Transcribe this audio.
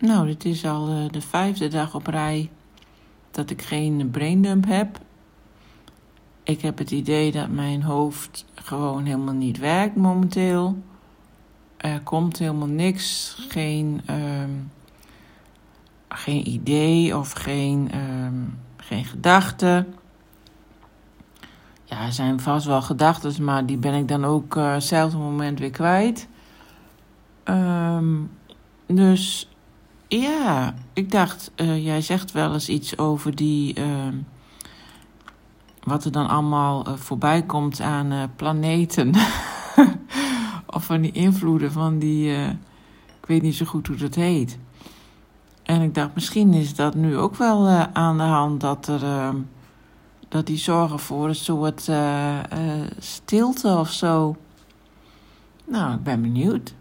Nou, dit is al eh, de vijfde dag op rij dat ik geen braindump heb. Ik heb het idee dat mijn hoofd gewoon helemaal niet werkt momenteel. Er komt helemaal niks, geen, ehm, geen idee of geen, ehm, geen gedachte. Ja, er zijn vast wel gedachten, maar die ben ik dan ook uh, zelfs een moment weer kwijt. Ehm, dus ja, ik dacht, uh, jij zegt wel eens iets over die. Uh, wat er dan allemaal uh, voorbij komt aan uh, planeten. of van die invloeden van die. ik weet niet zo goed hoe dat heet. En ik dacht, misschien is dat nu ook wel aan de hand dat er. ehm, dat die zorgen voor een soort stilte of zo. Nou, ik ben benieuwd.